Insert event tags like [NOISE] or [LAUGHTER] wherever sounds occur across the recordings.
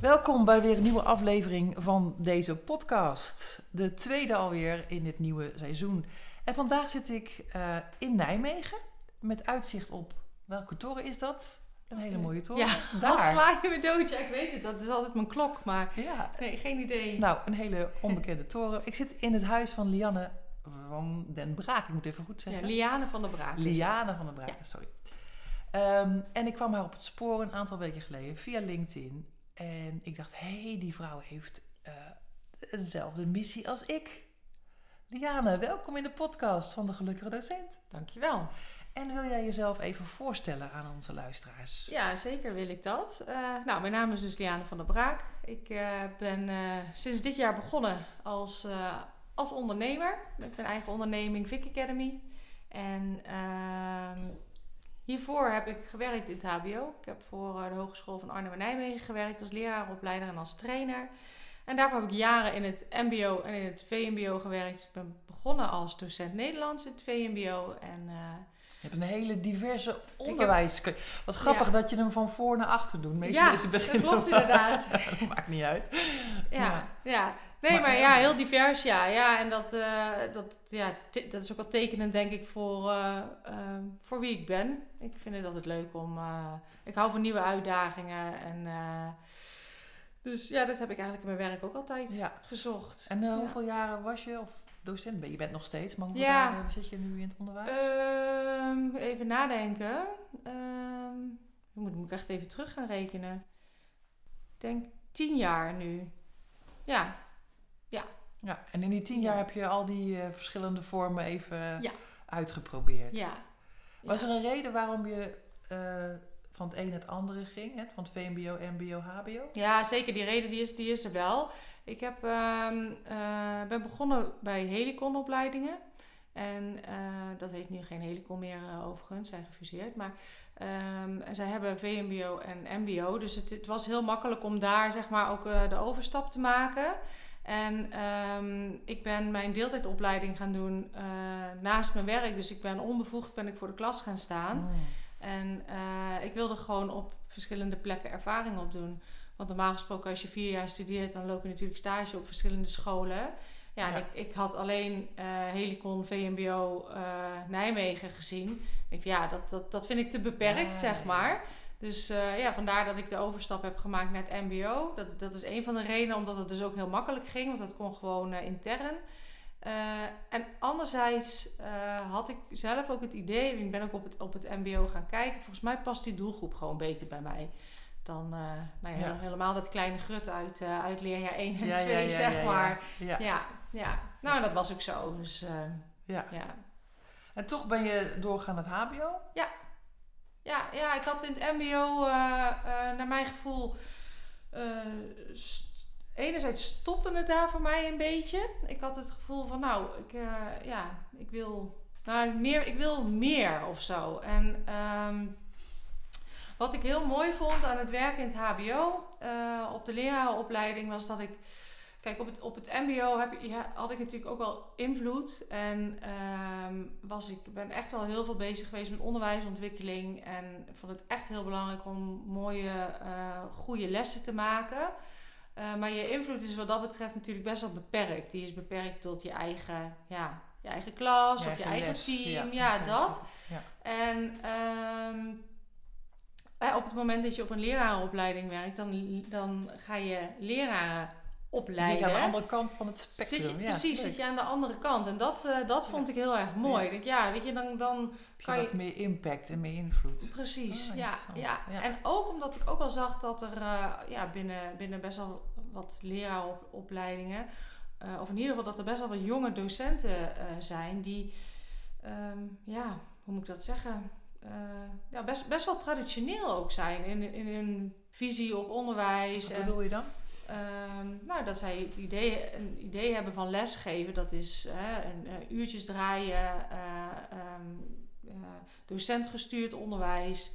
Welkom bij weer een nieuwe aflevering van deze podcast. De tweede alweer in dit nieuwe seizoen. En vandaag zit ik uh, in Nijmegen met uitzicht op welke toren is dat? Een hele mooie toren. Ja, Daar. sla je me dood. Ja, ik weet het. Dat is altijd mijn klok. Maar ja. nee, geen idee. Nou, een hele onbekende toren. Ik zit in het huis van Lianne van den Braak. Ik moet even goed zeggen. Ja, Liane van den Braak. Liane van den Braak, sorry. Um, en ik kwam haar op het spoor een aantal weken geleden via LinkedIn. En ik dacht, hé, hey, die vrouw heeft uh, dezelfde missie als ik. Liane, welkom in de podcast van de Gelukkige Docent. Dankjewel. En wil jij jezelf even voorstellen aan onze luisteraars? Ja, zeker wil ik dat. Uh, nou, mijn naam is dus Liane van der Braak. Ik uh, ben sinds dit jaar begonnen als, als ondernemer met mijn eigen onderneming Vic Academy. En ehm, Hiervoor heb ik gewerkt in het HBO. Ik heb voor eh, de Hogeschool van Arnhem en Nijmegen gewerkt als leraaropleider en als trainer. En daarvoor heb ik jaren in het MBO en in het VMBO gewerkt. Ik ben begonnen als docent Nederlands in het VMBO. En, uh, je hebt een hele diverse onderwijs. Wat grappig dat je hem van voor naar achter doet. Meestal ja, is het begin dat klopt inderdaad. dat [LAUGHS] maakt niet uit. Ja, ja. ja. Nee, maar, ja, heel divers, ja. Ja, en dat, uh, dat, ja, dat is ook wel tekenend, denk ik, voor, uh, uh, voor wie ik ben. Ik vind het altijd leuk om... ik hou van nieuwe uitdagingen en... dus ja, dat heb ik eigenlijk in mijn werk ook altijd ja. gezocht. En ja. hoeveel jaren was je of docent? Je bent nog steeds, maar hoeveel ja. jaren zit je nu in het onderwijs? Ehm, even nadenken. Um, moet, moet ik echt even terug gaan rekenen. Ik denk tien jaar nu. Ja, ja. Ja, en in die tien jaar heb je al die uh, verschillende vormen even ja. uitgeprobeerd. Ja. Was er een reden waarom je uh, van het een het andere ging? Hè? Van het VMBO, MBO, HBO? Ja, zeker. Die reden die is, die is er wel. Ik heb, uh, ben begonnen bij heliconopleidingen. En dat heet nu geen helicon meer overigens, zijn gefuseerd. Maar um, zij hebben VMBO en MBO. Dus het, het, was heel makkelijk om daar zeg maar ook de overstap te maken. En ehm, ik ben mijn deeltijdopleiding gaan doen uh, naast mijn werk. Dus ik ben onbevoegd ben ik voor de klas gaan staan. Oh. En uh, ik wilde gewoon op verschillende plekken ervaring opdoen. Want normaal gesproken als je vier jaar studeert, dan loop je natuurlijk stage op verschillende scholen. Ja, Ik, ik, had alleen uh, Helicon VMBO Nijmegen gezien. Ik ja, dat, dat, dat vind ik te beperkt, zeg maar. Dus uh, ja, vandaar dat ik de overstap heb gemaakt naar het MBO. Dat, dat is een van de redenen, omdat het dus ook heel makkelijk ging, want dat kon gewoon uh, intern. Uh, en anderzijds had ik zelf ook het idee, ik ben ook op het, op het MBO gaan kijken, volgens mij past die doelgroep gewoon beter bij mij. Dan nou ja, ja. helemaal dat kleine grut uit, uit leerjaar 1 en ja, 2, ja, zeg maar. Ja. Ja, nou dat was ook zo. Dus, ja. ja. En toch ben je doorgaan het HBO? Ja, ja, ja, ik had in het MBO, uh, uh, naar mijn gevoel, st enerzijds stopte het daar voor mij een beetje. Ik had het gevoel van, nou, ik, ja, ik wil, nou, meer, ik wil meer of zo. En um, wat ik heel mooi vond aan het werken in het HBO, op de leraaropleiding, was dat ik Kijk, op het, op het MBO heb, ja, had ik natuurlijk ook wel invloed. En um, was ik ben echt wel heel veel bezig geweest met onderwijsontwikkeling. En vond het echt heel belangrijk om mooie, uh, goede lessen te maken. Uh, maar je invloed is wat dat betreft natuurlijk best wel beperkt. Die is beperkt tot je eigen, ja, je eigen klas je of je eigen team. Ja, ja dat. Ja. En um, op het moment dat je op een leraaropleiding werkt, dan, dan ga je leraren opleiden. Zit je aan de andere kant van het spectrum. Zit je, ja, precies, zit je aan de andere kant. En dat, uh, dat vond ik heel erg mooi. Ja. Weet je, dan, dan kan je... Meer impact en meer invloed. Precies, oh, ja, ja. En ook omdat ik ook wel zag dat er uh, ja, binnen, binnen best wel wat leraaropleidingen... Uh, of in ieder geval dat er best wel wat jonge docenten zijn die... Um, ja, hoe moet ik dat zeggen? ja, best, best wel traditioneel ook zijn in, in hun visie op onderwijs. Wat bedoel je dan? Ehm, nou, dat zij het idee, een idee hebben van lesgeven. Dat is eh, uurtjes draaien, docentgestuurd onderwijs.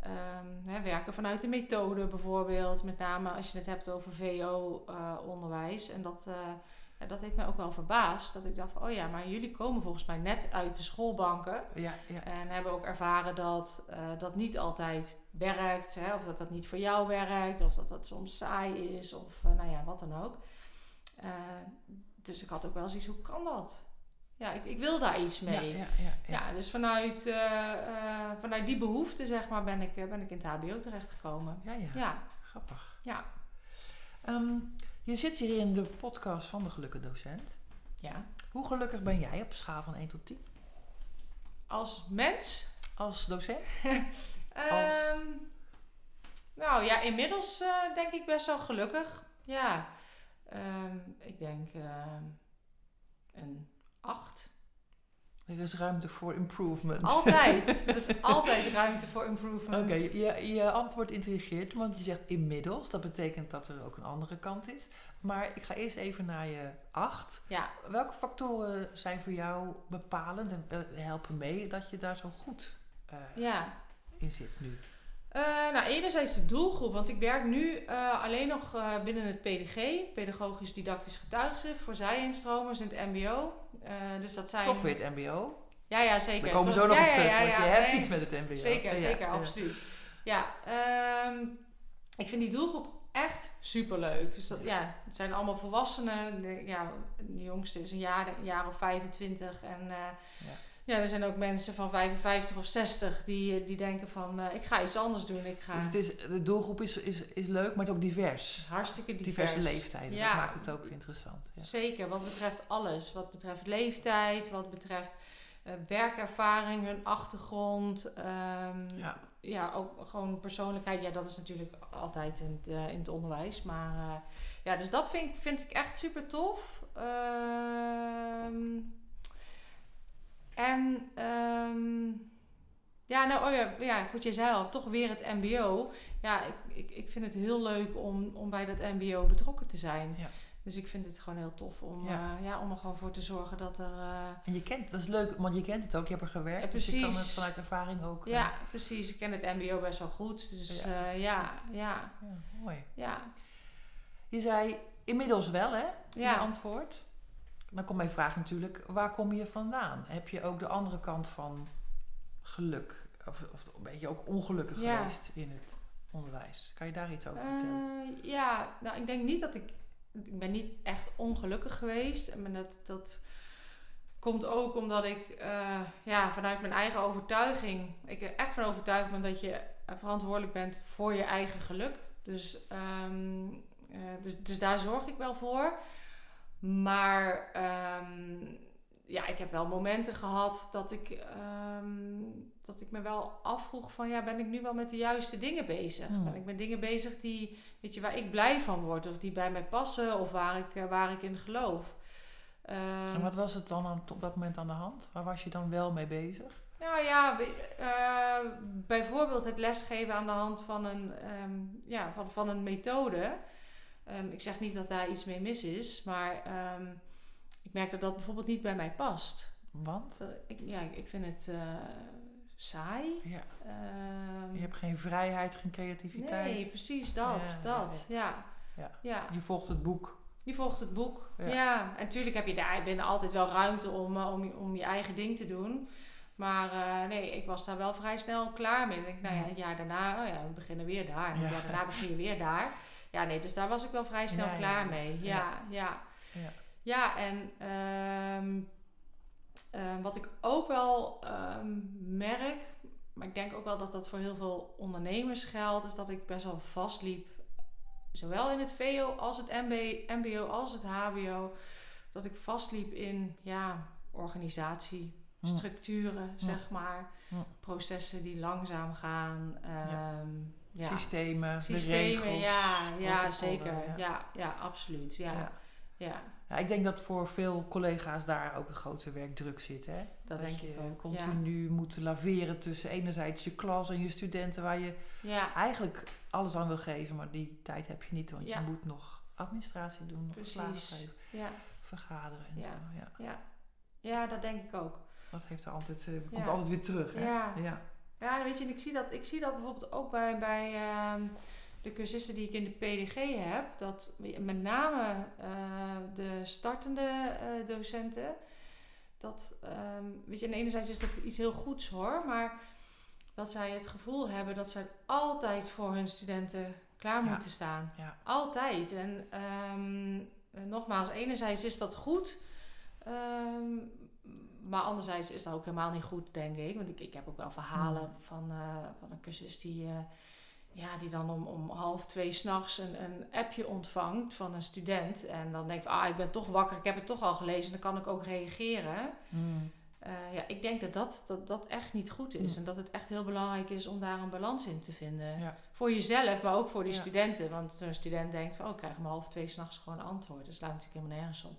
ehm, hè, werken vanuit de methode bijvoorbeeld. Met name als je het hebt over VO-onderwijs. en dat, ja, dat heeft mij ook wel verbaasd. Dat ik dacht van, oh ja, maar jullie komen volgens mij net uit de schoolbanken. Ja, ja. En hebben ook ervaren dat eh, dat niet altijd werkt. Hè? Of dat dat niet voor jou werkt. Of dat dat soms saai is. Of eh, nou ja, wat dan ook. Eh, dus ik had ook wel zoiets, hoe kan dat? Ja, ik, ik wil daar iets mee. Ja, Ja, ja, ja, ja. dus vanuit, vanuit die behoefte, zeg maar, ben ik, ben ik in het HBO terechtgekomen. ja, ja. Ja, Grappig. ja, Ehm, je zit hier in de podcast van de Gelukkige Docent. ja. Hoe gelukkig ben jij op een schaal van 1 tot 10? Als mens Als docent? [LAUGHS] Ehm, nou ja, inmiddels eh, denk ik best wel gelukkig. Ja, Ehm, ik denk ehm, een acht. Er is ruimte voor improvement. Altijd. [LAUGHS] er is altijd ruimte voor improvement. Oké, je, je antwoord intrigeert, want je zegt inmiddels. Dat betekent dat er ook een andere kant is. Maar ik ga eerst even naar je acht. Ja, Welke factoren zijn voor jou bepalend en eh, helpen mee dat je daar zo goed eh, ja. in zit nu? Eh, nou, enerzijds de doelgroep, want ik werk nu eh, alleen nog eh, binnen het PDG, Pedagogisch Didactisch Getuigschrift, voor zij-instromers in het MBO. Dus dat zijn. Toch weer het MBO. Ja, ja, zeker. Daar komen we Toch- zo nog ja, op terug, ja, want je hebt nee. iets met het MBO. Zeker, zeker, absoluut. Ja, ehm, ik vind die doelgroep echt superleuk. Dus dat, ja, het zijn allemaal volwassenen. De, ja, de jongste is een jaar, een jaar of 25. En Ja. er zijn ook mensen van 55 of 60 die, die denken van... eh, ik ga iets anders doen. Ik ga... Dus het is, de doelgroep is, is, is leuk, maar het is ook divers. hartstikke divers. Diverse leeftijden. Ja. Dat maakt het ook interessant. Ja. Zeker, wat betreft alles. Wat betreft leeftijd, wat betreft eh, werkervaring, hun achtergrond. ehm, Ja. ja, ook gewoon persoonlijkheid. Ja, dat is natuurlijk altijd in het, eh, in het onderwijs. Maar eh, ja, dus dat vind, ik- vind ik echt super tof. Ehm, en ehm, ja, nou oh ja, ja, goed, je zei al, toch weer het MBO. Ja, ik, ik, ik vind het heel leuk om, om bij dat MBO betrokken te zijn. Ja. Dus ik vind het gewoon heel tof om, Ja. ja. ja, om er gewoon voor te zorgen dat er. eh, En je kent, dat is leuk, want je kent het ook, je hebt er gewerkt. Ja, Dus je kan het vanuit ervaring ook. eh, ja, precies. Ik ken het MBO best wel goed. Dus Ja, ja, ja, mooi. ja. Je zei inmiddels wel, hè? Ja. je antwoord. Dan komt mijn vraag natuurlijk, waar kom je vandaan? Heb je ook de andere kant van geluk, of, of een beetje ook ongelukkig Ja. geweest in het onderwijs? Kan je daar iets over vertellen? Eh, ja, nou, ik denk niet dat ik. Ik ben niet echt ongelukkig geweest. Maar dat, dat komt ook omdat ik eh, ja, vanuit mijn eigen overtuiging. Ik er echt van overtuigd ben dat je verantwoordelijk bent voor je eigen geluk. Dus, ehm, eh, dus, dus daar zorg ik wel voor. Maar ehm, ja, ik heb wel momenten gehad dat ik, ehm, dat ik me wel afvroeg van ja, ben ik nu wel met de juiste dingen bezig? Hmm. Ben ik met dingen bezig die, weet je, waar ik blij van word of die bij mij passen of waar ik, eh, waar ik in geloof? Ehm, en wat was het dan aan- op dat moment aan de hand? Waar was je dan wel mee bezig? nou ja, eh, bijvoorbeeld het lesgeven aan de hand van een, ja, van, van een methode. Ehm, ik zeg niet dat daar iets mee mis is, maar ehm, ik merk dat dat bijvoorbeeld niet bij mij past. Want? Dat- ik, ja, ik- ik vind het eh, saai. Ja, Ehm, je hebt geen vrijheid, geen creativiteit. nee, precies dat. Ja, dat. Ja, Ja. ja. Je volgt het boek. Je volgt het boek. Ja. En natuurlijk heb je daar binnen altijd wel ruimte om, eh, om, je- om je eigen ding te doen. Maar eh, nee, ik was daar wel vrij snel klaar mee. Ik denk, nou ja, het jaar daarna, oh ja, we beginnen weer daar. En het Ja. jaar daarna begin je weer daar. Ja, nee, dus daar was ik wel vrij snel Ja, klaar ja. mee. Ja. Ja, ja. Ja. En ehm, eh, wat ik ook wel ehm, merk, maar ik denk ook wel dat dat voor heel veel ondernemers geldt, is dat ik best wel vastliep, zowel in het VO als het MB, MBO als het HBO, dat ik vastliep in ja, organisatie, structuren, Hm. zeg maar, Hm. processen die langzaam gaan. ehm, ja. Systemen, de Systemen, regels. ja, ja zeker. ja. Ja. Ja, absoluut. Ja, Ja. ja. Ik denk dat voor veel collega's daar ook een grote werkdruk zit. Hè? dat denk je ik ook. continu moet laveren tussen enerzijds je klas en je studenten, waar je eigenlijk alles aan wil geven, maar die tijd heb je niet, want je moet nog administratie doen, Precies. verslagen geven, Ja, vergaderen en Ja. zo. Ja. ja. dat denk ik ook. Dat heeft er altijd, eh, komt altijd weer terug. Hè? Ja. Ja. Weet je, en ik zie dat, ik zie dat bijvoorbeeld ook bij, bij ehm, de cursisten die ik in de PDG heb. Dat met name eh, de startende eh, docenten. Dat, ehm, weet je, en enerzijds is dat iets heel goeds hoor. Maar dat zij het gevoel hebben dat zij altijd voor hun studenten klaar Ja. moeten staan. Ja. Altijd. En ehm, eh, nogmaals, enerzijds is dat goed. Maar anderzijds is dat ook helemaal niet goed, denk ik. Want ik, ik heb ook wel verhalen Hmm. van, eh, van een cursus die, eh, ja, die dan om, om half twee s'nachts een, een appje ontvangt van een student. En dan denkt van, ah, ik ben toch wakker, ik heb het toch al gelezen, dan kan ik ook reageren. Mm. Eh, ja, ik denk dat dat, dat dat echt niet goed is. Hmm. En dat het echt heel belangrijk is om daar een balans in te vinden. Ja. Voor jezelf, maar ook voor die Ja. studenten. Want zo'n student denkt van, oh, ik krijg om half twee s'nachts gewoon een antwoord. Dat slaat natuurlijk helemaal nergens op.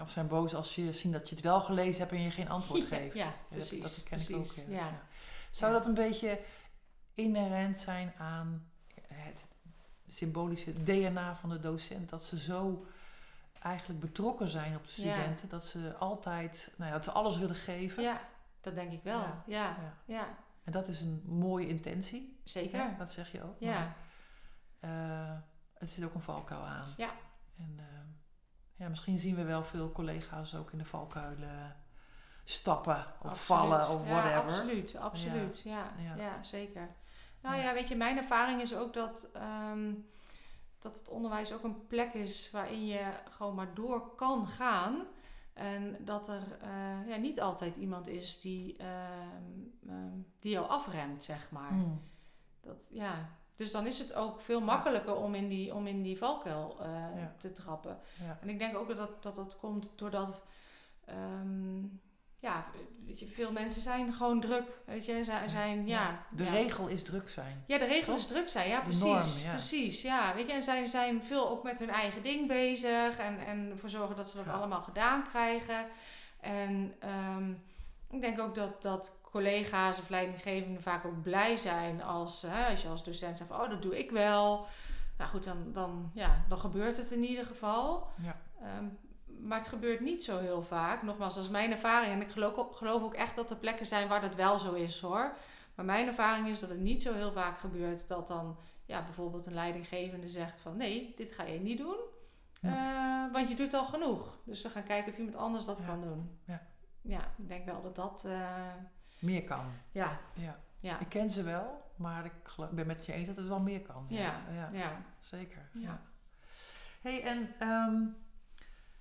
Of zijn boos als je zien dat je het wel gelezen hebt en je geen antwoord geeft. ja, dat- precies, Dat, ken ik ook. ja. Ja. Zou dat een beetje inherent zijn aan het symbolische DNA van de docent? Dat ze zo eigenlijk betrokken zijn op de studenten. Dat ze altijd, nou ja, dat ze alles willen geven. Ja, dat denk ik wel. Ja. Ja. En dat is een mooie intentie. zeker. Ja, dat zeg je ook. Ja, Maar, eh, het zit ook een valkuil aan. Ja. En eh, ja, misschien zien we wel veel collega's ook in de valkuilen stappen of absoluut. vallen of Ja, whatever. absoluut, absoluut. Ja, ja. Ja. zeker. Nou Ja. ja. weet je, mijn ervaring is ook dat, ehm, dat het onderwijs ook een plek is waarin je gewoon maar door kan gaan. En dat er eh, ja, niet altijd iemand is die, ehm, ehm, die jou afremt, zeg maar. Hmm. Dat, ja. Dus dan is het ook veel makkelijker om in die, om in die valkuil eh, Ja. te trappen. Ja. En ik denk ook dat dat, dat, komt doordat... ehm, ja, weet je, veel mensen zijn gewoon druk. Weet je, zijn, zijn ja... De regel is druk zijn. Ja, de regel is druk zijn. Ja, De precies. norm. Precies, ja. Weet je, en zij zijn veel ook met hun eigen ding bezig. En, en ervoor zorgen dat ze dat allemaal gedaan krijgen. En ehm, ik denk ook dat, dat collega's of leidinggevenden vaak ook blij zijn als, hè, als je als docent zegt van, oh, dat doe ik wel. Nou goed, dan, dan, ja, dan gebeurt het in ieder geval. Ja. Ehm, maar het gebeurt niet zo heel vaak. Nogmaals, dat is mijn ervaring. En ik geloof, ook- geloof ook echt dat er plekken zijn waar dat wel zo is hoor. Maar mijn ervaring is dat het niet zo heel vaak gebeurt dat dan ja, bijvoorbeeld een leidinggevende zegt van nee, dit ga je niet doen. Eh, want je doet al genoeg. Dus we gaan kijken of iemand anders dat Ja. kan doen. Ja. ja, ik denk wel dat dat. eh, Meer kan. ja, Ja. ja, Ik ken ze wel, maar ik ben met je eens dat het wel meer kan. ja, ja. ja. Zeker. Ja. Hey, en ehm,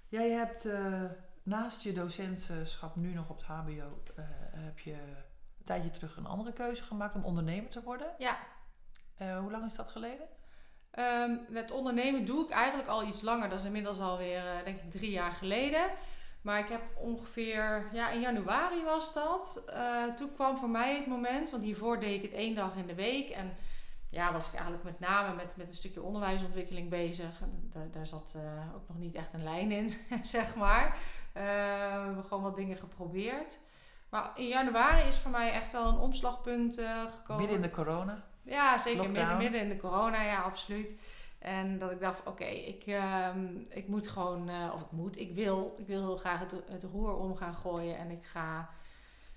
jij hebt eh, naast je docentschap nu nog op het HBO, eh, heb je een tijdje terug een andere keuze gemaakt om ondernemer te worden. Ja. Eh, hoe lang is dat geleden? Ehm, het ondernemen doe ik eigenlijk al iets langer. Dat is inmiddels alweer, denk ik, drie jaar geleden. Maar ik heb ongeveer, ja, in januari was dat. Eh, toen kwam voor mij het moment, want hiervoor deed ik het één dag in de week. En ja, was ik eigenlijk met name met, met een stukje onderwijsontwikkeling bezig. En Daar, daar zat eh, ook nog niet echt een lijn in, [LAUGHS] zeg maar. Eh, we hebben gewoon wat dingen geprobeerd. Maar in januari is voor mij echt wel een omslagpunt gekomen. Midden in de corona. Ja, zeker midden in de corona, ja, absoluut. En dat ik dacht, oké, ik, ehm, ik moet gewoon, eh, of ik moet, ik wil, ik wil heel graag het, roer om gaan gooien. En ik ga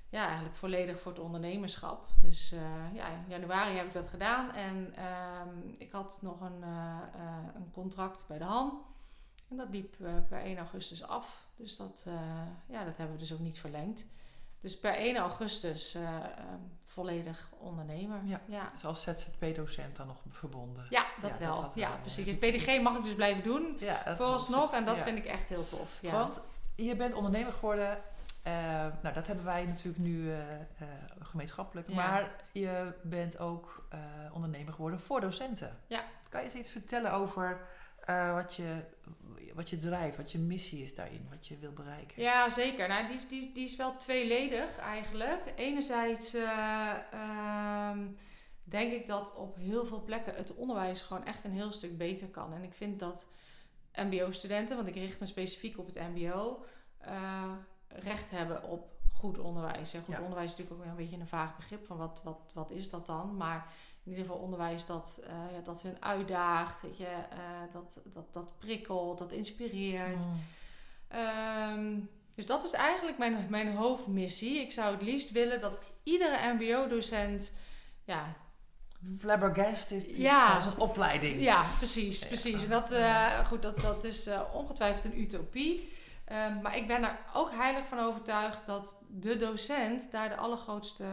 ja, eigenlijk volledig voor het ondernemerschap. Dus eh, ja, in januari heb ik dat gedaan. En ehm, ik had nog een, eh, een contract bij de Han. En dat liep per 1 augustus af. Dus dat, ja, dat hebben we dus ook niet verlengd. Dus per 1 augustus eh, ehm, volledig ondernemer. Ja. ja. Dus als ZZP-docent dan nog verbonden. Ja, dat Ja, wel. dat ja, wel, precies. Het PDG mag ik dus blijven doen. Ja, Vooralsnog. En dat vind ik echt heel tof. Ja. Want je bent ondernemer geworden. eh, nou, dat hebben wij natuurlijk nu eh, eh, gemeenschappelijk. Maar je bent ook eh, ondernemer geworden voor docenten. Ja. Kan je eens iets vertellen over eh, wat, je, wat je drijft, wat je missie is daarin, wat je wil bereiken? Ja, zeker. Nou, die, die, die is wel tweeledig eigenlijk. Enerzijds eh, ehm, denk ik dat op heel veel plekken het onderwijs gewoon echt een heel stuk beter kan. En ik vind dat MBO-studenten, want ik richt me specifiek op het MBO, eh, recht hebben op goed onderwijs. En goed Ja. onderwijs is natuurlijk ook weer een beetje een vaag begrip van wat, wat, wat is dat dan. Maar in ieder geval onderwijs dat, eh, ja, dat hun uitdaagt, weet je, eh, dat, dat, dat prikkelt, dat inspireert. Mm. Ehm, dus dat is eigenlijk mijn, mijn hoofdmissie. Ik zou het liefst willen dat iedere MBO-docent ja, Flabbergasted is Ja. ja. een opleiding. Ja, precies, Ja. precies. En dat, eh, goed, dat, dat is ongetwijfeld een utopie. Ehm, maar ik ben er ook heilig van overtuigd dat de docent daar de allergrootste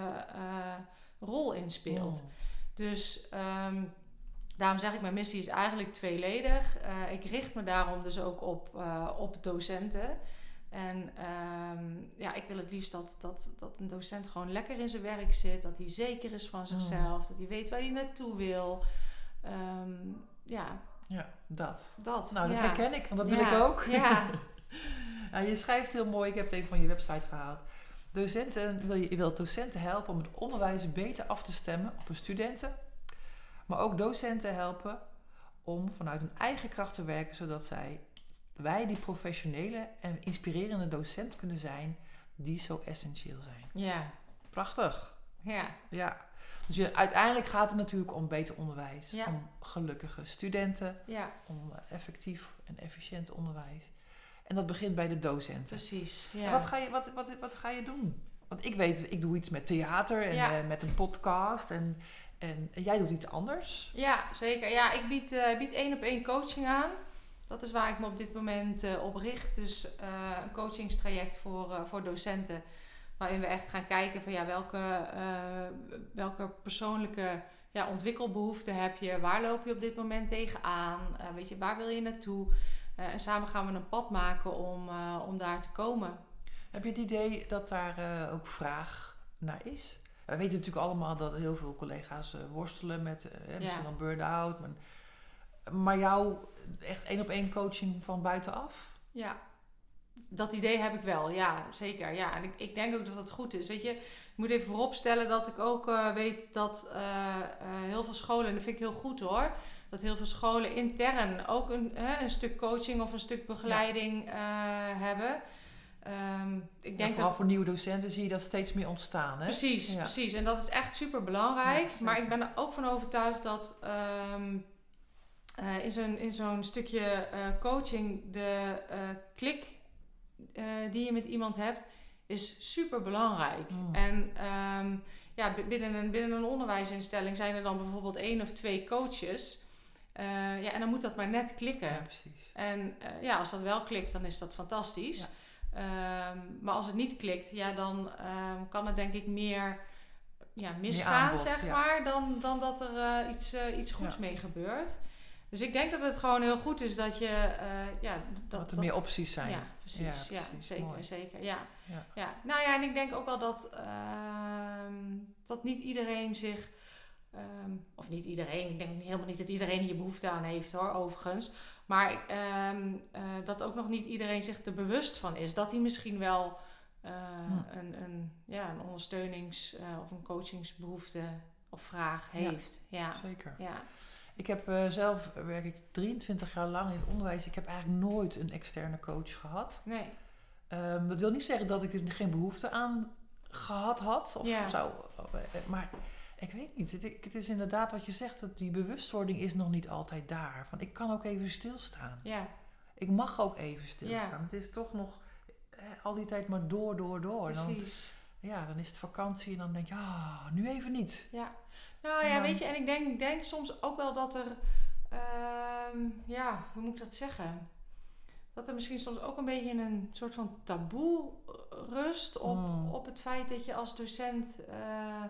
rol in speelt. Mm. Dus ehm, daarom zeg ik, mijn missie is eigenlijk tweeledig. Eh, ik richt me daarom dus ook op, eh, op docenten. En ehm, ja, ik wil het liefst dat, dat, dat een docent gewoon lekker in zijn werk zit. Dat hij zeker is van zichzelf. Dat hij weet waar hij naartoe wil. Ehm, ja, Ja, dat. dat. Nou, dat ja. herken ik, want dat wil ik ook. Ja, [LAUGHS] Ja, je schrijft heel mooi, ik heb het even van je website gehaald. Docenten, wil je, je wilt docenten helpen om het onderwijs beter af te stemmen op hun studenten. Maar ook docenten helpen om vanuit hun eigen kracht te werken, zodat zij, wij die professionele en inspirerende docent kunnen zijn die zo essentieel zijn. ja, Prachtig. ja. Ja. Dus je, uiteindelijk gaat het natuurlijk om beter onderwijs, Ja. om gelukkige studenten, ja om effectief en efficiënt onderwijs. En dat begint bij de docenten. precies. En Ja. Wat, ga je, wat, wat, wat ga je doen? Want ik weet, ik doe iets met theater en Ja. eh, met een podcast. En, en, en jij doet iets anders. Ja, zeker. Ja, ik bied eh, bied één op één coaching aan. Dat is waar ik me op dit moment eh, op richt. Dus een coachingstraject voor, voor docenten. Waarin we echt gaan kijken van ja, welke, welke persoonlijke ja, ontwikkelbehoeften heb je? Waar loop je op dit moment tegenaan? Weet je, waar wil je naartoe? Eh, en samen gaan we een pad maken om, eh, om daar te komen. Heb je het idee dat daar eh, ook vraag naar is? We weten natuurlijk allemaal dat heel veel collega's worstelen met eh, misschien Ja. wel burn-out. Maar, maar jou echt één op één coaching van buitenaf? Ja, dat idee heb ik wel. Ja, zeker. Ja, en ik, ik denk ook dat dat goed is. Weet je, ik moet even vooropstellen dat ik ook weet dat heel veel scholen, en dat vind ik heel goed hoor, dat heel veel scholen intern ook een, hè, een stuk coaching of een stuk begeleiding eh, hebben. Ehm, ik Ja, denk vooral dat voor nieuwe docenten zie je dat steeds meer ontstaan. Hè? Precies, Ja. precies. En dat is echt super belangrijk. Maar ik ben er ook van overtuigd dat ehm, eh, in zo'n in zo'n stukje eh, coaching de klik die je met iemand hebt, is super belangrijk. Mm. En ehm, ja, binnen een, binnen een onderwijsinstelling zijn er dan bijvoorbeeld één of twee coaches. Eh, ja, en dan moet dat maar net klikken. Ja, precies. En eh, ja, als dat wel klikt, dan is dat fantastisch. Ja. Ehm, maar als het niet klikt, ja, dan ehm, kan er denk ik meer ja, misgaan, aanbod, zeg ja. maar, dan, dan dat er eh, iets, iets goeds mee gebeurt. Dus ik denk dat het gewoon heel goed is dat je, ja, dat, Dat er meer opties zijn. ja, precies. Ja, precies. zeker, Mooi. zeker. Ja. Ja. Ja. Nou ja, en ik denk ook wel dat, ehm, dat niet iedereen zich, ehm, of niet iedereen, ik denk helemaal niet dat iedereen hier behoefte aan heeft hoor, overigens. Maar ehm, eh, dat ook nog niet iedereen zich er bewust van is. Dat hij misschien wel eh, een, een, ja, een ondersteunings- eh, of een coachingsbehoefte of vraag heeft. Ja, Zeker. ja. Ik heb zelf, werk ik 23 jaar lang in het onderwijs. Ik heb eigenlijk nooit een externe coach gehad. nee. Ehm, dat wil niet zeggen dat ik er geen behoefte aan gehad had. Of Ja. zo. eh, Maar ik weet niet. Het, het is inderdaad wat je zegt. Dat die bewustwording is nog niet altijd daar. Van ik kan ook even stilstaan. Ja, Ik mag ook even stilstaan. Het is toch nog eh, al die tijd maar door, door, door. Dan, precies. ja, dan is het vakantie en dan denk je, ah, nu even niet. Ja, nou ja, dan- weet je, en ik denk, denk soms ook wel dat er, ehm, ja, hoe moet ik dat zeggen? Dat er misschien soms ook een beetje een soort van taboe eh, rust op, Mm. op het feit dat je als docent, eh,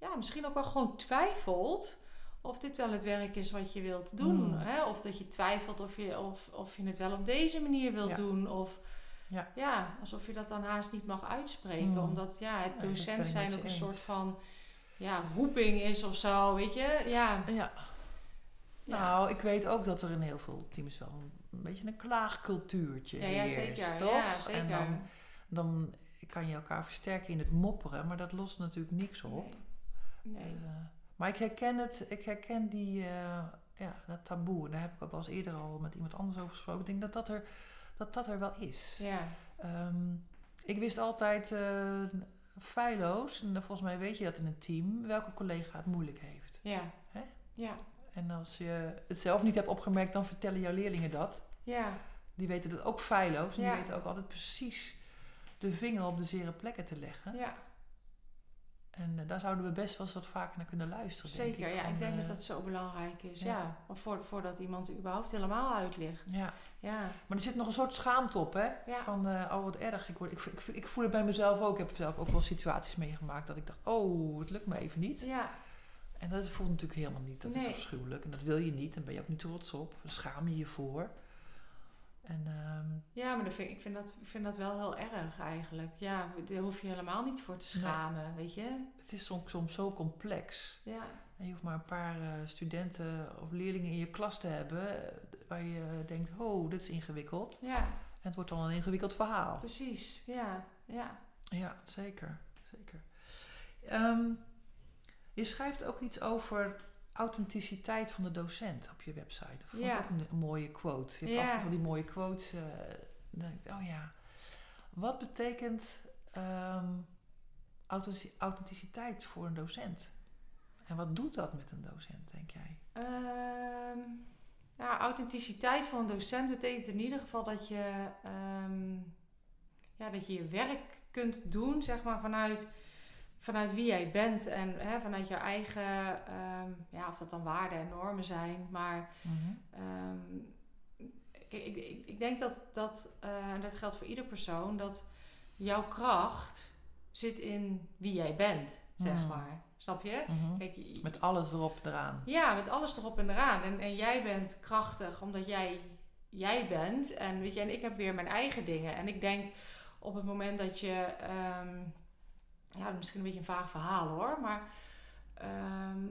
ja, misschien ook wel gewoon twijfelt of dit wel het werk is wat je wilt doen. Mm. Hè? Of dat je twijfelt of je, of, of je het wel op deze manier wilt Ja. doen. Of Ja. ja, alsof je dat dan haast niet mag uitspreken. Mm. Omdat ja, het docent zijn ook een eens. soort van ja, roeping is of zo, weet je? Ja. Ja. Nou, ik weet ook dat er in heel veel teams wel een, beetje een klaagcultuurtje ja, ja, heerst, zeker. toch? Zeker. En dan, dan kan je elkaar versterken in het mopperen, maar dat lost natuurlijk niks op. Nee. Nee. Eh, maar ik herken het, ik herken die, eh, ja, dat taboe. En daar heb ik ook wel eens eerder al met iemand anders over gesproken. Ik denk dat dat er, dat dat er wel is. Ja. Ehm, ik wist altijd eh feilloos, en volgens mij weet je dat in een team, welke collega het moeilijk heeft. Ja. Ja. En als je het zelf niet hebt opgemerkt, dan vertellen jouw leerlingen dat. Ja. Die weten het ook feilloos. En Ja. die weten ook altijd precies de vinger op de zere plekken te leggen. Ja. En eh, daar zouden we best wel eens wat vaker naar kunnen luisteren. denk Zeker. ja, van, ik denk eh, dat dat zo belangrijk is. ja. Voordat iemand er überhaupt helemaal uitlicht. Ja, Ja. maar er zit nog een soort schaamte op, hè? Ja. Van, eh, oh wat erg. Ik, word, ik, ik, ik voel het bij mezelf ook. Ik heb zelf ook wel situaties meegemaakt dat ik dacht, oh, het lukt me even niet. Ja. En dat voelt natuurlijk helemaal niet. Dat is afschuwelijk. En dat wil je niet. Daar ben je ook niet trots op. Daar schaam je je voor. En ehm, Ja, maar dat vind, ik, vind dat, ik vind dat wel heel erg eigenlijk. Ja, daar hoef je helemaal niet voor te Nee. schamen, weet je? het is soms, soms zo complex. Ja. En je hoeft maar een paar eh, studenten of leerlingen in je klas te hebben. eh, waar je eh, denkt, oh, dit is ingewikkeld. Ja, En het wordt dan een ingewikkeld verhaal. precies. Ja, ja. Ja, zeker. zeker. Ehm, je schrijft ook iets over authenticiteit van de docent op je website. Dat vond ik Ja. ook een, een mooie quote. Je hebt Ja. af van die mooie quotes. eh, dan denk ik, oh ja. Wat betekent ehm, authentici- authenticiteit voor een docent? En wat doet dat met een docent, denk jij? Ehm, ja, authenticiteit van een docent betekent in ieder geval dat je, ehm, ja, dat je je werk kunt doen, zeg maar, vanuit, vanuit wie jij bent en hè, vanuit je eigen, ehm, ja, of dat dan waarden en normen zijn. Maar ehm, kijk, ik, ik, ik denk dat, dat eh, en dat geldt voor ieder persoon, dat jouw kracht zit in wie jij bent, zeg Hmm. maar. Snap je? Mhm. Kijk, Met alles erop eraan. ja, met alles erop en eraan. En, en jij bent krachtig omdat jij jij bent. En weet je, en ik heb weer mijn eigen dingen. En ik denk op het moment dat je, ehm, ja, misschien een beetje een vaag verhaal hoor, maar ehm,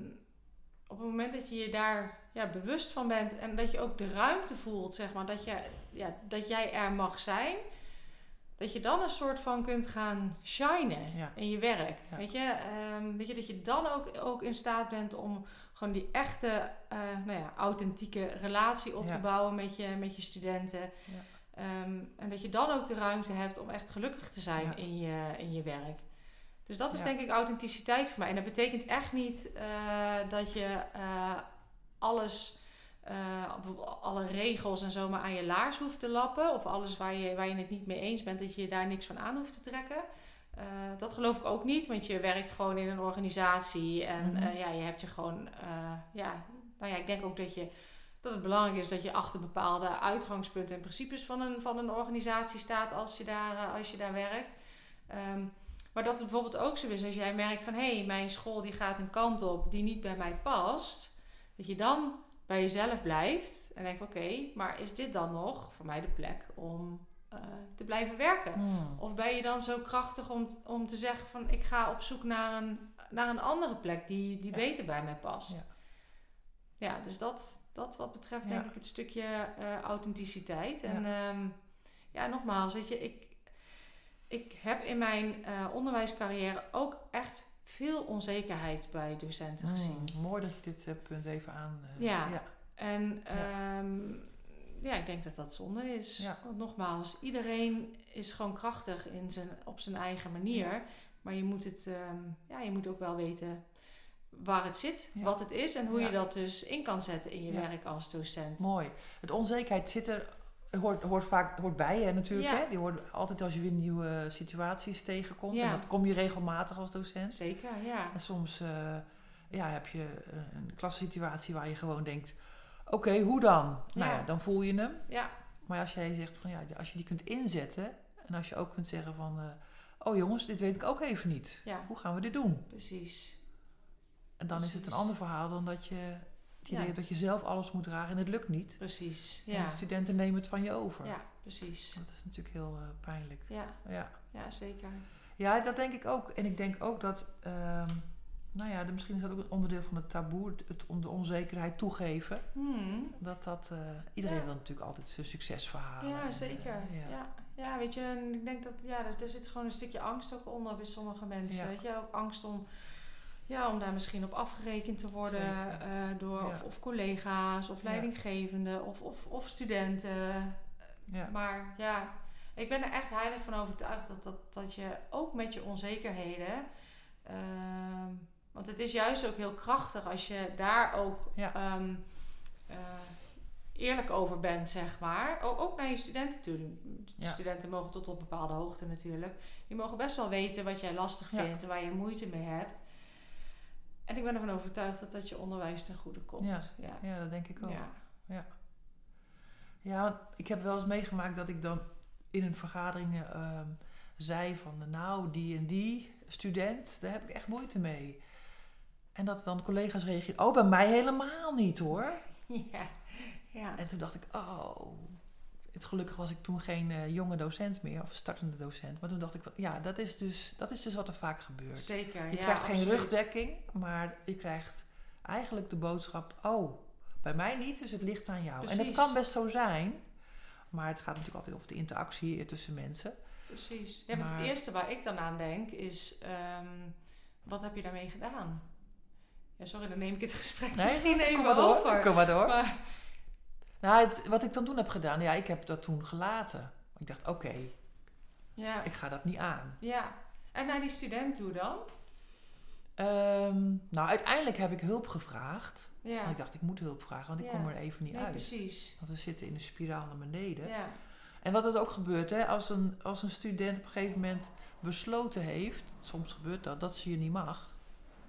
op het moment dat je je daar ja, bewust van bent en dat je ook de ruimte voelt, zeg maar, dat, je, ja, dat jij er mag zijn. Dat je dan een soort van kunt gaan shinen Ja. in je werk. Ja. Weet, je? Ehm, weet je, dat je dan ook, ook in staat bent om gewoon die echte, eh, nou ja, authentieke relatie op te bouwen met je, met je studenten. Ehm, en dat je dan ook de ruimte hebt om echt gelukkig te zijn in, je, in je werk. Dus dat is Ja. denk ik authenticiteit voor mij. En dat betekent echt niet eh, dat je eh, alles, eh, alle regels en zo maar aan je laars hoeft te lappen. Of alles waar je, waar je het niet mee eens bent, dat je daar niks van aan hoeft te trekken. Dat geloof ik ook niet, want je werkt gewoon in een organisatie. En Mhm. ja, je hebt je gewoon, ja, nou ja, ik denk ook dat je dat het belangrijk is dat je achter bepaalde uitgangspunten en principes van een, van een organisatie staat als je daar, als je daar werkt. Ehm, maar dat het bijvoorbeeld ook zo is als jij merkt van hé, hey, mijn school die gaat een kant op die niet bij mij past. Dat je dan bij jezelf blijft en denkt oké, maar is dit dan nog voor mij de plek om eh, te blijven werken? Hmm. Of ben je dan zo krachtig om, om te zeggen van ik ga op zoek naar een, naar een andere plek die, die Ja. beter bij mij past. Ja. Ja, dus dat, dat wat betreft Ja. denk ik het stukje eh, authenticiteit. En ja. ja, nogmaals, weet je, ik, ik heb in mijn eh, onderwijscarrière ook echt veel onzekerheid bij docenten Hmm, gezien. Mooi dat je dit eh, punt even aan... eh, Ja. ja. En Ja. ehm, ja, ik denk dat dat zonde is. Ja. Want nogmaals, iedereen is gewoon krachtig in zijn, op zijn eigen manier. Maar je moet, het, ehm, ja, je moet ook wel weten waar het zit, wat het is en hoe je dat dus in kan zetten in je werk als docent. Mooi. Het onzekerheid zit er, hoort, hoort vaak hoort bij je natuurlijk. Ja. Hè? Die hoort altijd als je weer nieuwe situaties tegenkomt. Ja. En dat kom je regelmatig als docent. Zeker, ja. En soms eh, ja, heb je eh, een klassituatie waar je gewoon denkt... Oké, hoe dan? Nou Ja. ja, dan voel je hem. Ja, Maar als jij zegt van ja, als je die kunt inzetten... En als je ook kunt zeggen van... eh, oh jongens, dit weet ik ook even niet. ja, Hoe gaan we dit doen? precies. En dan is het een ander verhaal dan dat je het idee Ja. dat je zelf alles moet dragen en het lukt niet. Precies, En ja. de studenten nemen het van je over. Ja, precies. Dat is natuurlijk heel eh, pijnlijk. Ja, Ja. ja, zeker. ja, dat denk ik ook. En ik denk ook dat, ehm, nou ja, misschien is dat ook een onderdeel van het taboe, het, on- de onzekerheid toegeven. Hmm. Dat dat, eh, iedereen Ja. wil natuurlijk altijd zijn succesverhalen. Ja, En, zeker. eh, ja. ja. Weet je, en ik denk dat ja, er, er zit gewoon een stukje angst ook onder bij sommige mensen. Weet je, ook angst om, ja, om daar misschien op afgerekend te worden eh, door Ja. of, of collega's of leidinggevenden of, of, of studenten. Ja. Maar ja, ik ben er echt heilig van overtuigd dat, dat, dat je ook met je onzekerheden ehm, Want het is juist ook heel krachtig als je daar ook Ja. ehm, eh, eerlijk over bent, zeg maar. O- ook naar je studenten toe. Ja. Studenten mogen tot op bepaalde hoogte natuurlijk. Die mogen best wel weten wat jij lastig vindt en waar je moeite mee hebt. En ik ben ervan overtuigd dat dat je onderwijs ten goede komt. Ja. ja. Ja, dat denk ik ook. Ja. Ja, ik heb wel eens meegemaakt dat ik dan in een vergadering ehm, zei van nou, die en die student, daar heb ik echt moeite mee. En dat dan collega's reageerden, oh, bij mij helemaal niet hoor. [LAUGHS] Ja. ja. En toen dacht ik, oh, het, gelukkig was ik toen geen eh, jonge docent meer, of startende docent. Maar toen dacht ik, ja, dat is dus, dat is dus wat er vaak gebeurt. Zeker. Je ja, krijgt geen rugdekking, maar je krijgt eigenlijk de boodschap: oh, bij mij niet, dus het ligt aan jou. En dat kan best zo zijn, maar het gaat natuurlijk altijd over de interactie tussen mensen. Precies. Ja, maar het eerste waar ik dan aan denk is, ehm, wat heb je daarmee gedaan? Ja, sorry, dan neem ik het [LAUGHS] gesprek misschien kom even maar door. over. Kom maar door. Maar, Nou, het- wat ik dan toen heb gedaan, ja, ik heb dat toen gelaten. Ik dacht, oké, ja, ik ga dat niet aan. ja. En naar die student toe dan? Ehm, nou, uiteindelijk heb ik hulp gevraagd. Ja, Want ik dacht, ik moet hulp vragen, want ik Ja. kom er even niet nee, uit. precies. Want we zitten in de spiraal naar beneden. Ja, En wat er ook gebeurt, hè, als, een, als een student op een gegeven moment besloten heeft, soms gebeurt dat, dat ze je niet mag,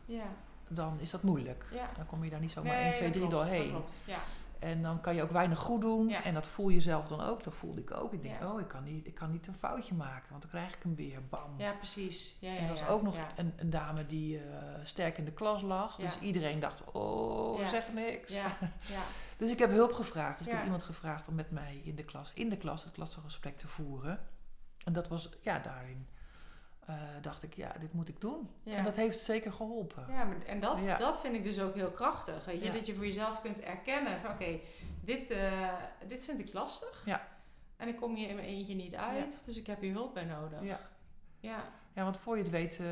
ja, dan is dat moeilijk. ja. Dan kom je daar niet zomaar Nee, 1, 2, dat 3 klopt, dat doorheen. klopt. Ja, En dan kan je ook weinig goed doen. Ja. En dat voel je zelf dan ook. Dat voelde ik ook. Ik denk, Ja. oh, ik kan, niet, ik kan niet een foutje maken, want dan krijg ik hem weer. Bam. ja precies. Ja, ja, en er was ook nog een, een dame die eh, sterk in de klas lag. Dus iedereen dacht, oh, zeg niks. Ja, [LAUGHS] ja, Dus ik heb hulp gevraagd. Dus ik heb iemand gevraagd om met mij in de klas, in de klas het klassengesprek te voeren. En dat was, ja, daarin eh, dacht ik, ja, dit moet ik doen. ja. En dat heeft zeker geholpen. Ja, maar, en dat, Ja. dat vind ik dus ook heel krachtig. Weet je? Ja. Dat je voor jezelf kunt erkennen van oké, dit, eh, dit vind ik lastig. Ja. En ik kom hier in mijn eentje niet uit, dus ik heb hier hulp bij nodig. Ja. Ja, ja, want voor je het weet eh,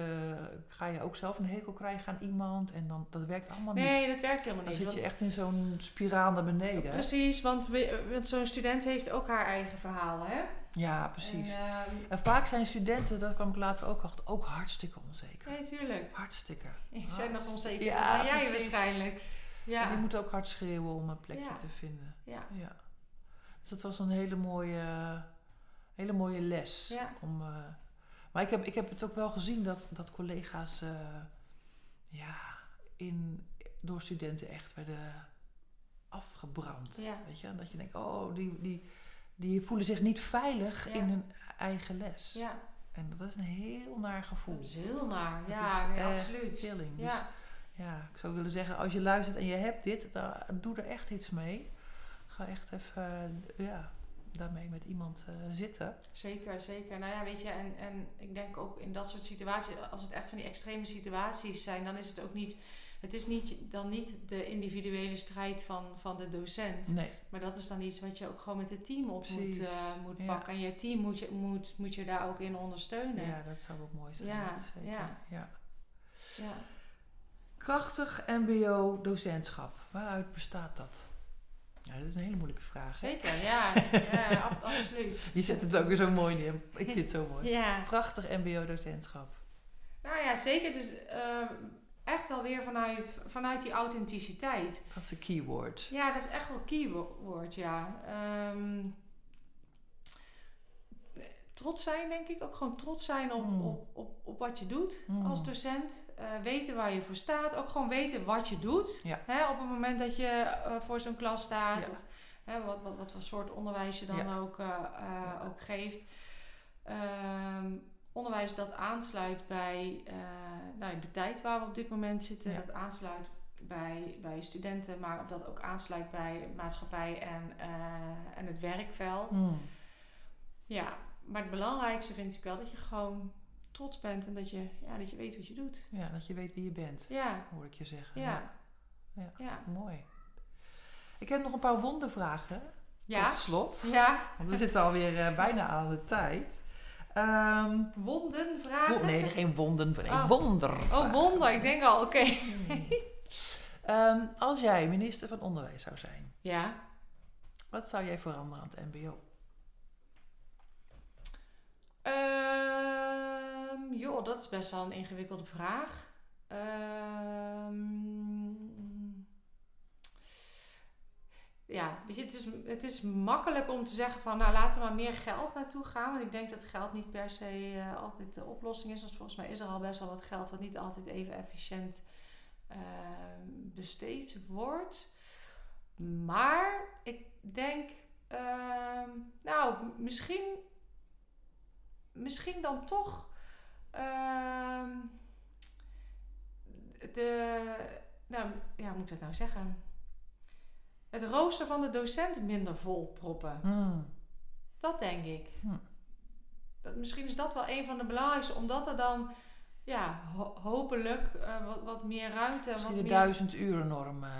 ga je ook zelf een hekel krijgen aan iemand. En dan, dat werkt allemaal niet. Nee, dat werkt helemaal Dan niet. zit je echt in zo'n spiraal naar beneden. Precies, want, want zo'n student heeft ook haar eigen verhaal, hè? Ja, precies. En, ehm, En vaak zijn studenten, dat kwam ik later ook achter, ook hartstikke onzeker. nee, tuurlijk. Hartstikke. Die zijn nog onzeker Ja, dan jij precies. waarschijnlijk. En Ja, die moeten ook hard schreeuwen om een plekje Ja. te vinden. ja, Ja. Dus dat was een hele mooie, hele mooie les. Ja. Om, eh, maar ik heb, ik heb het ook wel gezien dat, dat collega's eh, ja, in, door studenten echt werden afgebrand. Ja. Weet je? En dat je denkt, oh, die, die, die voelen zich niet veilig Ja. in hun eigen les. ja, En dat is een heel naar gevoel. dat is heel naar. Dat Ja, nee, absoluut. killing. Dus Ja, ja, ik zou willen zeggen, als je luistert en je hebt dit, dan doe er echt iets mee. Ga echt even eh, ja, daarmee met iemand eh, zitten. Zeker, zeker. Nou ja, weet je, en, en ik denk ook in dat soort situaties, als het echt van die extreme situaties zijn, dan is het ook niet, het is niet, dan niet de individuele strijd van, van de docent. Nee, Maar dat is dan iets wat je ook gewoon met het team op moet, eh, moet pakken. En je team moet je, moet, moet je daar ook in ondersteunen. ja, dat zou ook mooi zijn. Ja, zeker. ja. Ja. Ja. Krachtig MBO-docentschap, waaruit bestaat dat? Nou, dat is een hele moeilijke vraag. hè? Zeker, ja. [LAUGHS] ja ab- absoluut. Je zet het ook weer zo mooi neer. Ik vind het zo mooi. [LAUGHS] Ja. Prachtig MBO-docentschap. Nou ja, zeker. Dus eh, echt wel weer vanuit, vanuit die authenticiteit. Dat is de keyword. Ja, dat is echt wel keyword, ja. Ehm, trots zijn, denk ik. Ook gewoon trots zijn op, Mm. op, op, op wat je doet Mm. als docent. Eh, weten waar je voor staat. Ook gewoon weten wat je doet. Ja. Hè, op het moment dat je eh, voor zo'n klas staat. Ja. Of, hè, wat, wat, wat voor soort onderwijs je dan Ja. ook, eh, ook geeft. Ehm, onderwijs dat aansluit bij eh, nou, de tijd waar we op dit moment zitten. Ja. Dat aansluit bij, bij studenten, maar dat ook aansluit bij maatschappij en, eh, en het werkveld. Mm. Ja, maar het belangrijkste vind ik wel dat je gewoon trots bent en dat je, ja, dat je weet wat je doet. Ja, dat je weet wie je bent, Ja, hoor ik je zeggen. ja, Ja. ja. Mooi. Ik heb nog een paar wondervragen. Ja, Tot slot. ja. Want we zitten alweer eh, bijna aan de tijd. Ehm, Wonden, vragen? nee, geen wonden. Nee, Oh. wonder. Oh, wonder. Ik denk al, oké. [LAUGHS] Ehm, als jij minister van Onderwijs zou zijn, Ja. wat zou jij veranderen aan het MBO? Ehm, joh, dat is best wel een ingewikkelde vraag. Ehm, ja, weet je, het is, het is makkelijk om te zeggen van, nou laten we maar meer geld naartoe gaan. Want ik denk dat geld niet per se eh, altijd de oplossing is. Want volgens mij is er al best wel wat geld wat niet altijd even efficiënt ehm, besteed wordt. Maar ik denk, ehm, nou, misschien, misschien dan toch ehm, de, nou, ja, hoe moet ik dat nou zeggen? Het rooster van de docent minder vol proppen. Hmm. Dat denk ik. Hm. Dat, misschien is dat wel een van de belangrijkste, omdat er dan ja, ho- hopelijk eh, wat, wat meer ruimte. Misschien wat de meer, duizend uren norm. eh.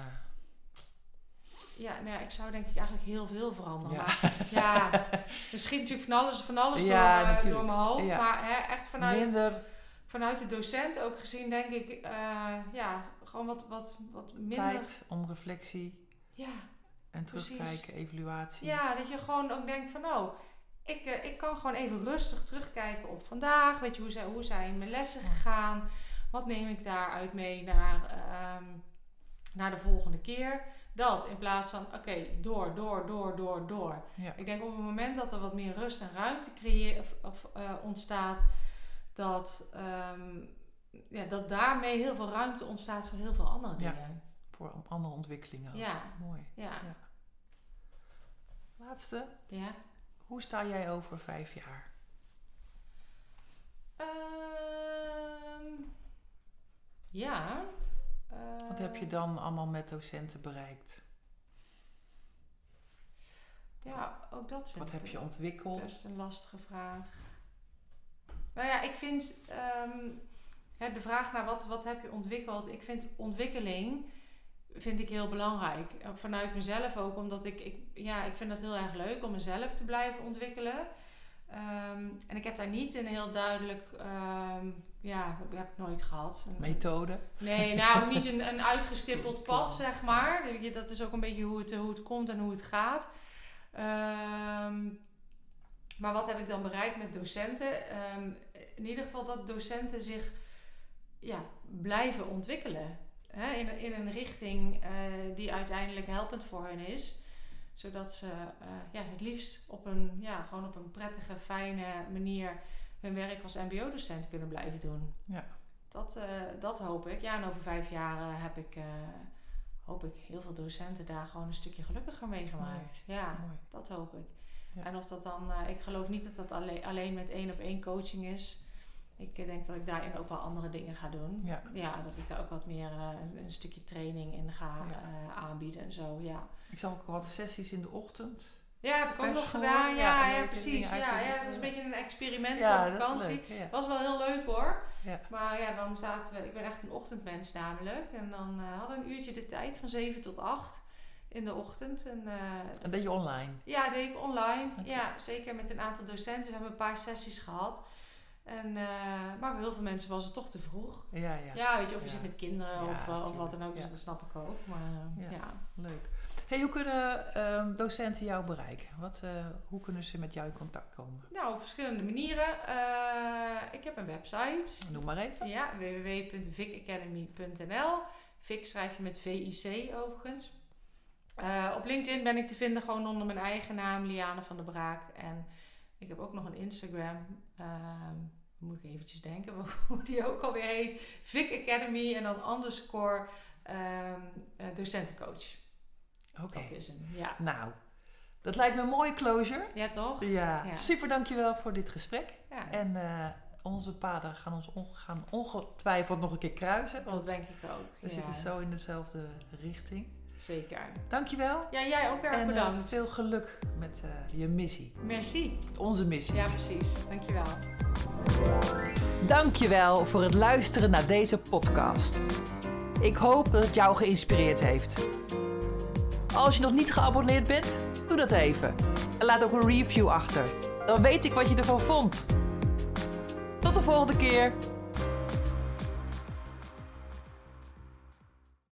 Ja, nou ja, ik zou denk ik eigenlijk heel veel veranderen. Ja. Maar ja, [LAUGHS] misschien natuurlijk van alles, van alles Ja, door, eh, door mijn hoofd. Ja. Maar hè, echt vanuit, Minder vanuit de docent ook gezien, denk ik, ja, gewoon wat, wat, wat minder. tijd om reflectie Ja, en Precies. terugkijken, evaluatie. ja, dat je gewoon ook denkt van, oh, ik, eh, ik kan gewoon even rustig terugkijken op vandaag. Weet je, hoe zijn, hoe zijn mijn lessen gegaan? Wat neem ik daaruit mee naar, ehm, naar de volgende keer? Dat in plaats van, oké, door, door, door, door, door. Ja. Ik denk op het moment dat er wat meer rust en ruimte creëer, of, of, eh, ontstaat, dat, ehm, ja, dat daarmee heel veel ruimte ontstaat voor heel veel andere Ja. Voor andere ontwikkelingen. Ja, Mooi. ja, Ja. Laatste. ja. Hoe sta jij over vijf jaar? Ehm, ja. Wat heb je eh, dan allemaal met docenten bereikt? Ja, ook dat vind Wat heb je ontwikkeld? best een lastige vraag. Nou ja, ik vind ehm, de vraag naar wat, wat heb je ontwikkeld. Ik vind ontwikkeling vind ik heel belangrijk. Eh, Vanuit mezelf ook, omdat ik, ik, ja, ik vind dat heel erg leuk om mezelf te blijven ontwikkelen. Ehm, en ik heb daar niet een heel duidelijk, ehm, ja, dat heb ik nooit gehad. Een- Methode? Nee, nou [LAUGHS] niet een, een uitgestippeld pad, zeg maar. Dat is ook een beetje hoe het, hoe het komt en hoe het gaat. Ehm, maar wat heb ik dan bereikt met docenten? In ieder geval dat docenten zich ja, blijven ontwikkelen. Hè? In, een- in een richting eh, die uiteindelijk helpend voor hen is. Zodat ze eh, ja, het liefst op een, ja, gewoon op een prettige, fijne manier hun werk als mbo-docent kunnen blijven doen. Ja. Dat, eh, dat hoop ik. Ja, en over vijf jaar heb ik, hoop ik heel veel docenten daar gewoon een stukje gelukkiger mee gemaakt. Ja, Mooi. dat hoop ik. Ja. En of dat dan, ik geloof niet dat dat alleen, alleen met één op één coaching is. Ik eh, denk dat ik daarin ook wel andere dingen ga doen. Ja. Ja, dat ik daar ook wat meer eh, een, stukje training in ga Ja. eh, aanbieden en zo, ja. Ik zag ook wat sessies in de ochtend. Ja, heb ik ook nog gedaan. ja, Ja, precies. Ja, ja, het was een beetje een experiment ja, dat is vakantie. Ja. Was wel heel leuk hoor. Ja. Maar ja, dan zaten we. Ik ben echt een ochtendmens namelijk. En dan hadden we een uurtje de tijd van 7 tot 8 in de ochtend. En Een beetje online. ja, deed ik online. Ja, zeker met een aantal docenten. We hebben een paar sessies gehad. En, eh, maar voor heel veel mensen was het toch te vroeg. Ja, ja. Ja, weet je, of je Ja. zit met kinderen Ja, of, eh, of wat dan ook. Dus dat snap ik ook. Maar eh, Ja. Leuk. Hey, hoe kunnen ehm, docenten jou bereiken? Wat, hoe kunnen ze met jou in contact komen? Nou, op verschillende manieren. Ik heb een website. Noem maar even. Ja, www.vicacademy.nl. Vic schrijf je met V-I-C overigens. Op LinkedIn ben ik te vinden gewoon onder mijn eigen naam, Liane van der Braak. En ik heb ook nog een Instagram. Ehm, moet ik eventjes denken [LAUGHS] hoe die ook alweer heet. Vic Academy en dan underscore ehm, eh, docentencoach. Oké. Dat is hem, ja. Nou, dat lijkt me een mooie closure. Ja, toch? Ja, Ja. super dankjewel voor dit gesprek. Ja, En eh, onze paden gaan ons onge- gaan ongetwijfeld nog een keer kruisen. dat Want denk ik ook. we ja, zitten zo in dezelfde richting. Zeker. Dankjewel. Ja, jij ook erg En eh, bedankt. veel geluk met eh, je missie. Merci. Onze missie. Ja, precies. Dankjewel. Dankjewel voor het luisteren naar deze podcast. Ik hoop dat het jou geïnspireerd heeft. Als je nog niet geabonneerd bent, doe dat even. En laat ook een review achter. Dan weet ik wat je ervan vond. Tot de volgende keer.